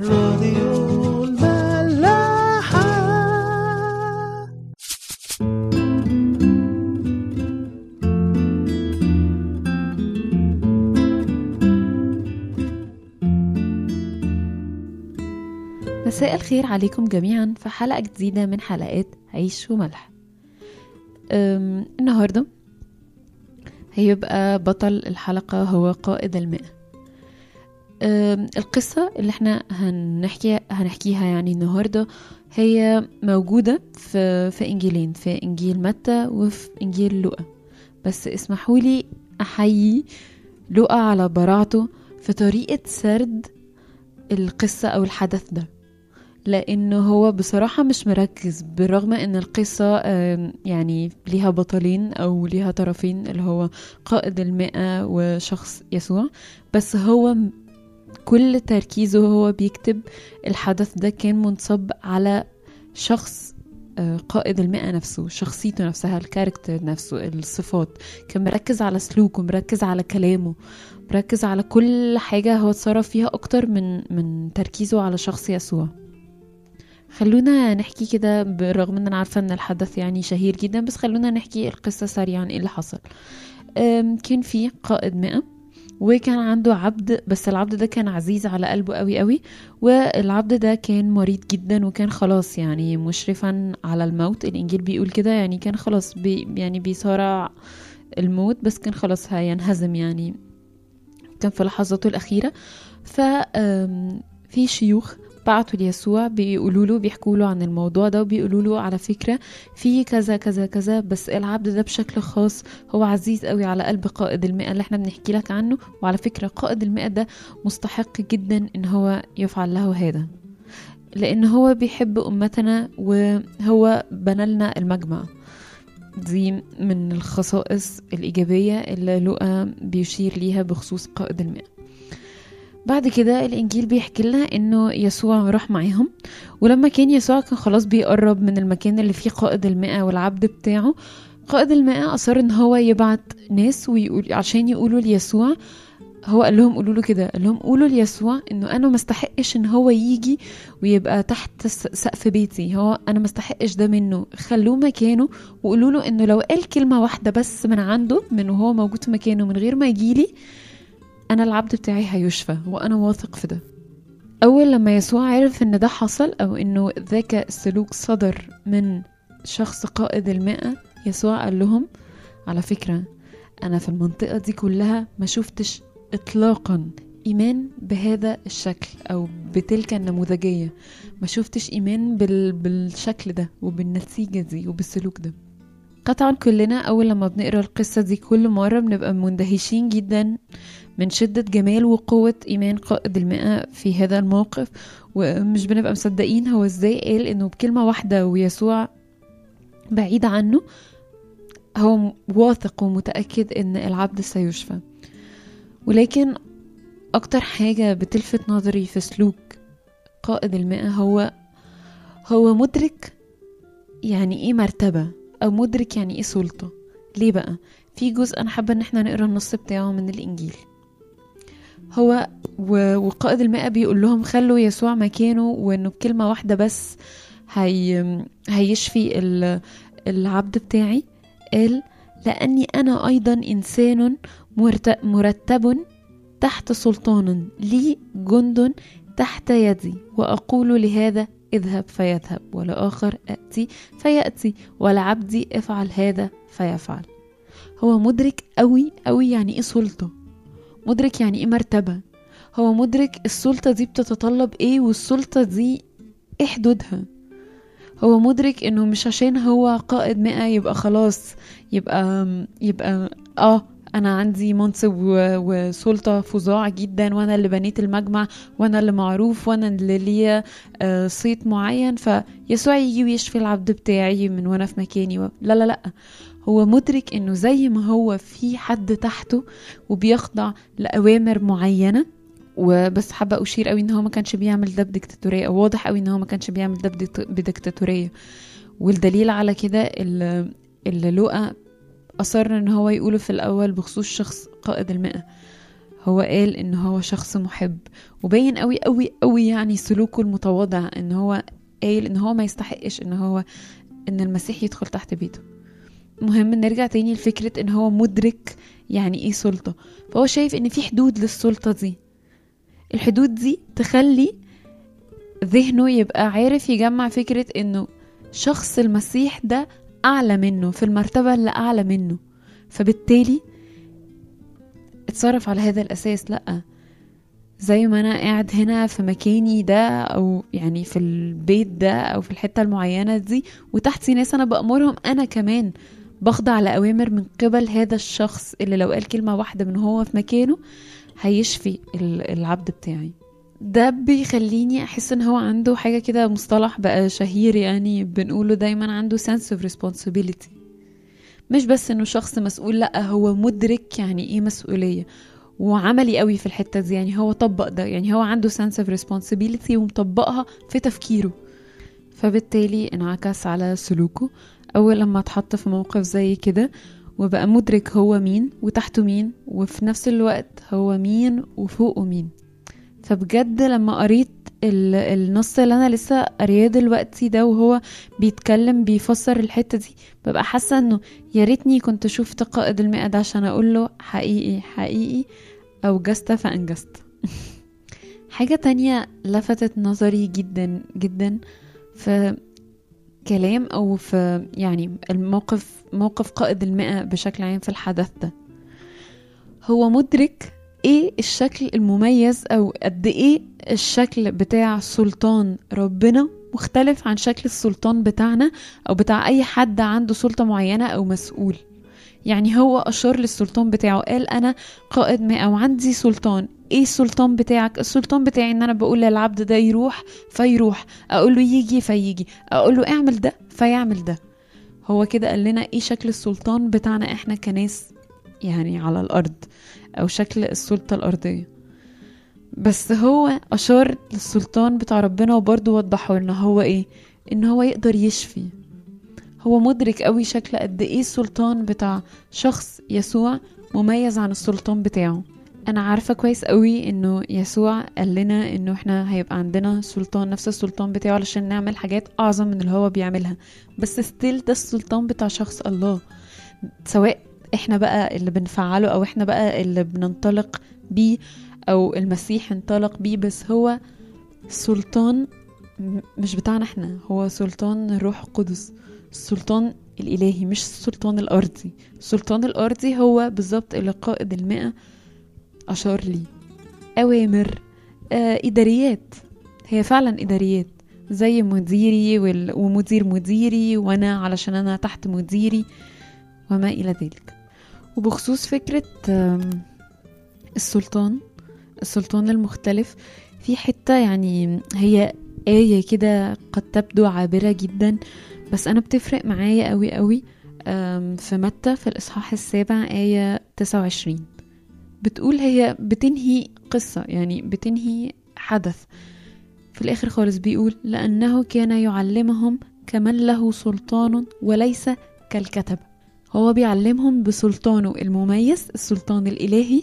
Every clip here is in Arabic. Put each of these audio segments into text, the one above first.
راديو الملاحة. مساء الخير عليكم جميعا في حلقة جديدة من حلقات عيش وملح. النهاردة هيبقى بطل الحلقة هو قائد المئة. القصة اللي إحنا هنحكي هنحكيها يعني النهاردة هي موجودة في, في إنجيلين في إنجيل متى وفي إنجيل لوقا. بس اسمحوا لي أحيي لوقا على براعته في طريقة سرد القصة أو الحدث ده. لأنه هو بصراحة مش مركز بالرغم إن القصة يعني ليها بطلين أو ليها طرفين اللي هو قائد المئة وشخص يسوع. بس هو كل تركيزه هو بيكتب الحدث ده كان منصب على شخص آه، قائد المئة نفسه شخصيته نفسها الكاركتر نفسه الصفات. كان مركز على سلوكه مركز على كلامه مركز على كل حاجة هو اتصرف فيها أكتر من من تركيزه على شخص يسوع. خلونا نحكي كده بالرغم إن أنا عارفة إن الحدث يعني شهير جدا بس خلونا نحكي القصة سريعا إيه اللي حصل. كان في قائد مئة وكان عنده عبد بس العبد ده كان عزيز على قلبه قوي قوي والعبد ده كان مريض جدا وكان خلاص يعني مشرفا على الموت. الإنجيل بيقول كده يعني كان خلاص بي يعني بيصارع الموت بس كان خلاص هينهزم يعني. كان في لحظاته الأخيرة. ف في شيوخ بعتوا ليسوع بيقولوا له بيحكوا له عن الموضوع ده وبيقولوا له على فكرة في كذا كذا كذا بس العبد ده بشكل خاص هو عزيز قوي على قلب قائد المئة اللي إحنا بنحكي لك عنه. وعلى فكرة قائد المئة ده مستحق جدا إن هو يفعل له هذا لأن هو بيحب أمتنا وهو بنى لنا المجمع. دي من الخصائص الإيجابية اللي لوقا بيشير ليها بخصوص قائد المئة. بعد كده الإنجيل بيحكي لنا إنه يسوع راح معاهم ولما كان يسوع كان خلاص بيقرب من المكان اللي فيه قائد المئة والعبد بتاعه. قائد المئة أصر إن هو يبعت ناس ويقول عشان يقولوا ليسوع هو قال لهم قولوا له كده قال لهم قولوا ليسوع إنه أنا ما استحقش إن هو يجي ويبقى تحت سقف بيتي. هو أنا ما استحقش ده منه. خلوه مكانه وقولوا له إنه لو قال كلمة واحدة بس من عنده من وهو موجود في مكانه من غير ما يجيلي أنا العبد بتاعي هيشفى وأنا واثق في ده. أول لما يسوع عرف إن ده حصل أو إنه ذاك السلوك صدر من شخص قائد المئة يسوع قال لهم على فكرة أنا في المنطقة دي كلها ما شفتش اطلاقا إيمان بهذا الشكل أو بتلك النموذجية. ما شفتش إيمان بال... بالشكل ده وبالنتيجة دي وبالسلوك ده. قطعا كلنا أول لما بنقرأ القصة دي كل مرة بنبقى مندهشين جدا من شدة جمال وقوة إيمان قائد المئة في هذا الموقف ومش بنبقى مصدقين هو إزاي قال إنه بكلمة واحدة ويسوع بعيد عنه هو واثق ومتأكد إن العبد سيشفى. ولكن أكتر حاجة بتلفت نظري في سلوك قائد المئة هو هو مدرك يعني إيه مرتبة؟ أو مدرك يعني إيه سلطة؟ ليه بقى؟ في جزء أنا حابة إن إحنا نقرأ النص بتاعه من الإنجيل. هو وقائد المئة بيقول لهم خلوا يسوع مكانه وإنه بكلمة واحدة بس هي هيشفي ال- العبد بتاعي. قال لأني أنا أيضا إنسان مرت- مرتب تحت سلطان. لي جند تحت يدي. وأقول لهذا اذهب فيذهب ولآخر أتي فيأتي ولعبدي افعل هذا فيفعل. هو مدرك قوي قوي يعني إيه سلطة؟ مدرك يعني إيه مرتبة؟ هو مدرك السلطة دي بتتطلب إيه والسلطة دي إيه حدودها؟ هو مدرك إنه مش عشان هو قائد مئة يبقى خلاص يبقى يبقى آه أنا عندي منصب و- وسلطة فظاع جدا وأنا اللي بنيت المجمع وأنا اللي معروف وأنا اللي ليا آه، صيت معين. فيسوع يجي ويشفي العبد بتاعي من وأنا في مكاني. و... لا لا لا. هو مدرك إنه زي ما هو في حد تحته وبيخضع لأوامر معينة. وبس حابة أشير قوي إن هو ما كانش بيعمل ده بديكتاتورية. أو واضح قوي إن هو ما كانش بيعمل ده بديكت- بديكتاتورية. والدليل على كده اللي, لوقا أصر إن هو يقوله في الأول بخصوص شخص قائد المئة. هو قال إن هو شخص محب. وبين قوي قوي قوي يعني سلوكه المتواضع إن هو قال إن هو ما يستحقش إن هو إن المسيح يدخل تحت بيته. مهم نرجع تاني لفكرة إن هو مدرك يعني إيه سلطة. فهو شايف إن في حدود للسلطة دي. الحدود دي تخلي ذهنه يبقى عارف يجمع فكرة إنه شخص المسيح ده أعلى منه في المرتبة اللي أعلى منه. فبالتالي اتصرف على هذا الأساس لأ. زي ما أنا قاعد هنا في مكاني ده أو يعني في البيت ده أو في الحتة المعينة دي وتحتي ناس أنا بأمرهم أنا كمان بخضع لأوامر من قبل هذا الشخص اللي لو قال كلمة واحدة من هو في مكانه هيشفي ال- العبد بتاعي. ده بيخليني أحس إن هو عنده حاجة كده مصطلح بقى شهير يعني بنقوله دايما عنده sense of responsibility. مش بس إنه شخص مسؤول لأ هو مدرك يعني إيه مسؤولية. وعملي قوي في الحتة دي يعني هو طبق ده يعني هو عنده sense of responsibility ومطبقها في تفكيره. فبالتالي انعكس على سلوكه. أول لما اتحط في موقف زي كده وبقى مدرك هو مين وتحته مين وفي نفس الوقت هو مين وفوقه مين. فبجد لما قريت ال- النص اللي أنا لسه قارياه دلوقتي ده وهو بيتكلم بيفسر الحتة دي ببقى حاسة إنه يا ريتني كنت شفت قائد المئة ده عشان أقول له حقيقي حقيقي أوجزت فأنجزت. حاجة تانية لفتت نظري جدا جدا في كلام أو في يعني الموقف موقف قائد المئة بشكل عام في الحدث ده. هو مدرك إيه الشكل المميز أو قد إيه الشكل بتاع سلطان ربنا مختلف عن شكل السلطان بتاعنا أو بتاع اي حد عنده سلطة معينة أو مسؤول؟ يعني هو أشار للسلطان بتاعه قال أنا قائد مئة وعندي سلطان إيه السلطان بتاعك؟ السلطان بتاعي إن أنا بقول للعبد ده يروح فيروح أقول له يجي فيجي أقول له اعمل ده فيعمل ده. هو كده قال لنا إيه شكل السلطان بتاعنا إحنا كناس يعني على الأرض. أو شكل السلطة الأرضية. بس هو أشار للسلطان بتاع ربنا وبرضه وضحه لنا هو إيه؟ إن هو يقدر يشفي. هو مدرك قوي شكل قد إيه السلطان بتاع شخص يسوع مميز عن السلطان بتاعه. أنا عارفة كويس قوي إنه يسوع قال لنا إنه إحنا هيبقى عندنا سلطان نفس السلطان بتاعه علشان نعمل حاجات أعظم من اللي هو بيعملها. بس ستيل ده السلطان بتاع شخص الله. سواء إحنا بقى اللي بنفعله أو إحنا بقى اللي بننطلق بيه أو المسيح انطلق بيه بس هو سلطان مش بتاعنا إحنا هو سلطان الروح القدس السلطان الإلهي مش السلطان الأرضي. السلطان الأرضي هو بالظبط اللي قائد المئة أشار لي أوامر آه إداريات. هي فعلا إداريات زي مديري ومدير مديري وأنا علشان أنا تحت مديري وما إلى ذلك. وبخصوص فكرة السلطان السلطان المختلف في حتة يعني هي آية كده قد تبدو عابرة جدا بس أنا بتفرق معايا قوي قوي في متى؟ في الإصحاح السابع آية 29 بتقول هي بتنهي قصة يعني بتنهي حدث. في الآخر خالص بيقول لأنه كان يعلمهم كمن له سلطان وليس كالكتب. هو بيعلمهم بسلطانه المميز السلطان الإلهي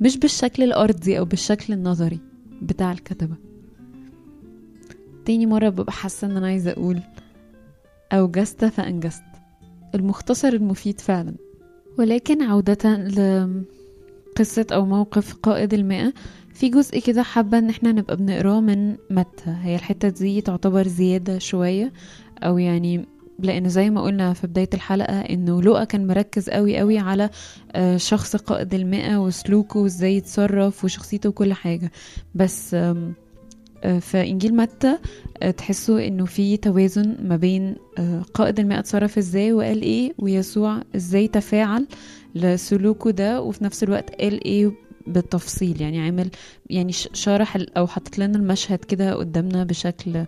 مش بالشكل الأرضي أو بالشكل النظري بتاع الكتبة. تاني مرة ببقى حاسة إن أنا عايزة أقول أوجزت فأنجزت. المختصر المفيد فعلا. ولكن عودة لقصة أو موقف قائد المئة في جزء كده حابة إن إحنا نبقى بنقراه من متى. هي الحتة دي تعتبر زيادة شوية أو يعني لأن زي ما قلنا في بداية الحلقة إنه لوقا كان مركز قوي قوي على آه، شخص قائد المئة وسلوكه وإزاي يتصرف وشخصيته وكل حاجة. بس آه، في إنجيل متى آه، تحسوا إنه في توازن ما بين قائد المئة اتصرف إزاي وقال إيه ويسوع إزاي تفاعل لسلوكه ده وفي نفس الوقت قال إيه بالتفصيل. يعني عامل يعني شرح أو حطت لنا المشهد كده قدامنا بشكل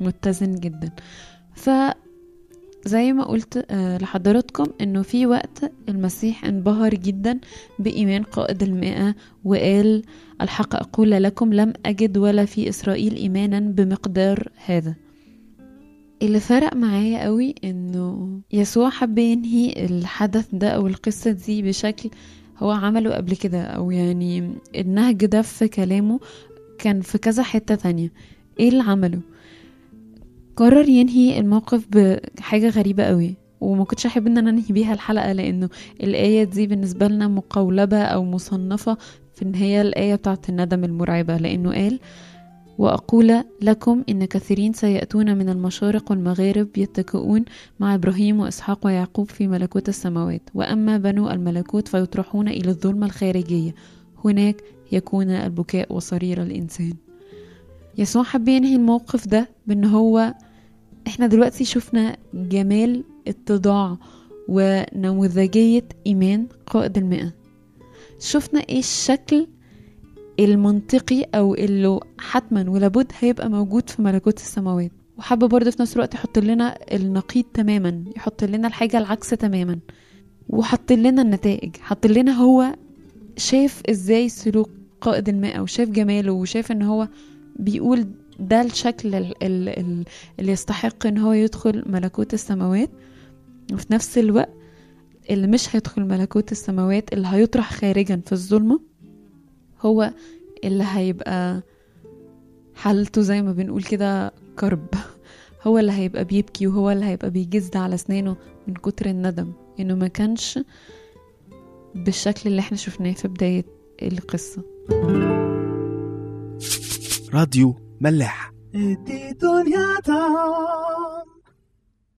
متزن جدا. ف زي ما قلت آه، لحضراتكم إنه في وقت المسيح انبهر جدا بإيمان قائد المئة وقال الحق أقول لكم لم أجد ولا في إسرائيل إيمانا بمقدار هذا. اللي فرق معايا قوي إنه يسوع حب ينهي الحدث ده أو القصة دي بشكل هو عمله قبل كده أو يعني النهج ده في كلامه كان في كذا حتة تانية. إيه اللي عمله؟ قرر ينهي الموقف بحاجة غريبة قوي. وما كنتش أحب إن أنا أنهي بيها الحلقة لأنه الآية دي بالنسبة لنا مقولبة أو مصنفة في ان هي الآية بتاعت الندم المرعبة. لأنه قال وأقول لكم إن كثيرين سيأتون من المشارق والمغارب يتكئون مع إبراهيم وإسحاق ويعقوب في ملكوت السماوات. وأما بنو الملكوت فيطرحون إلى الظلمة الخارجية. هناك يكون البكاء وصرير الإنسان. يسوع حب ينهي الموقف ده بأن هو إحنا دلوقتي شفنا جمال اتضاع ونموذجية إيمان قائد المئة. شفنا إيه الشكل المنطقي أو اللي حتما ولابد هيبقى موجود في ملكوت السماوات. وحابة برضه في نفس الوقت يحط لنا النقيض تماما يحط لنا الحاجة العكس تماما وحط لنا النتائج حط لنا هو شايف إزاي سلوك قائد الماء وشايف جماله وشايف إن هو بيقول ده الشكل ال- ال- ال- اللي يستحق إن هو يدخل ملكوت السماوات. وفي نفس الوقت اللي مش هيدخل ملكوت السماوات اللي هيطرح خارجا في الظلمة هو اللي هيبقى حالته زي ما بنقول كده كرب. هو اللي هيبقى بيبكي وهو اللي هيبقى بيجز على أسنانه من كتر الندم. إنه ما كانش بالشكل اللي إحنا شفناه في بداية القصة. راديو ملاح.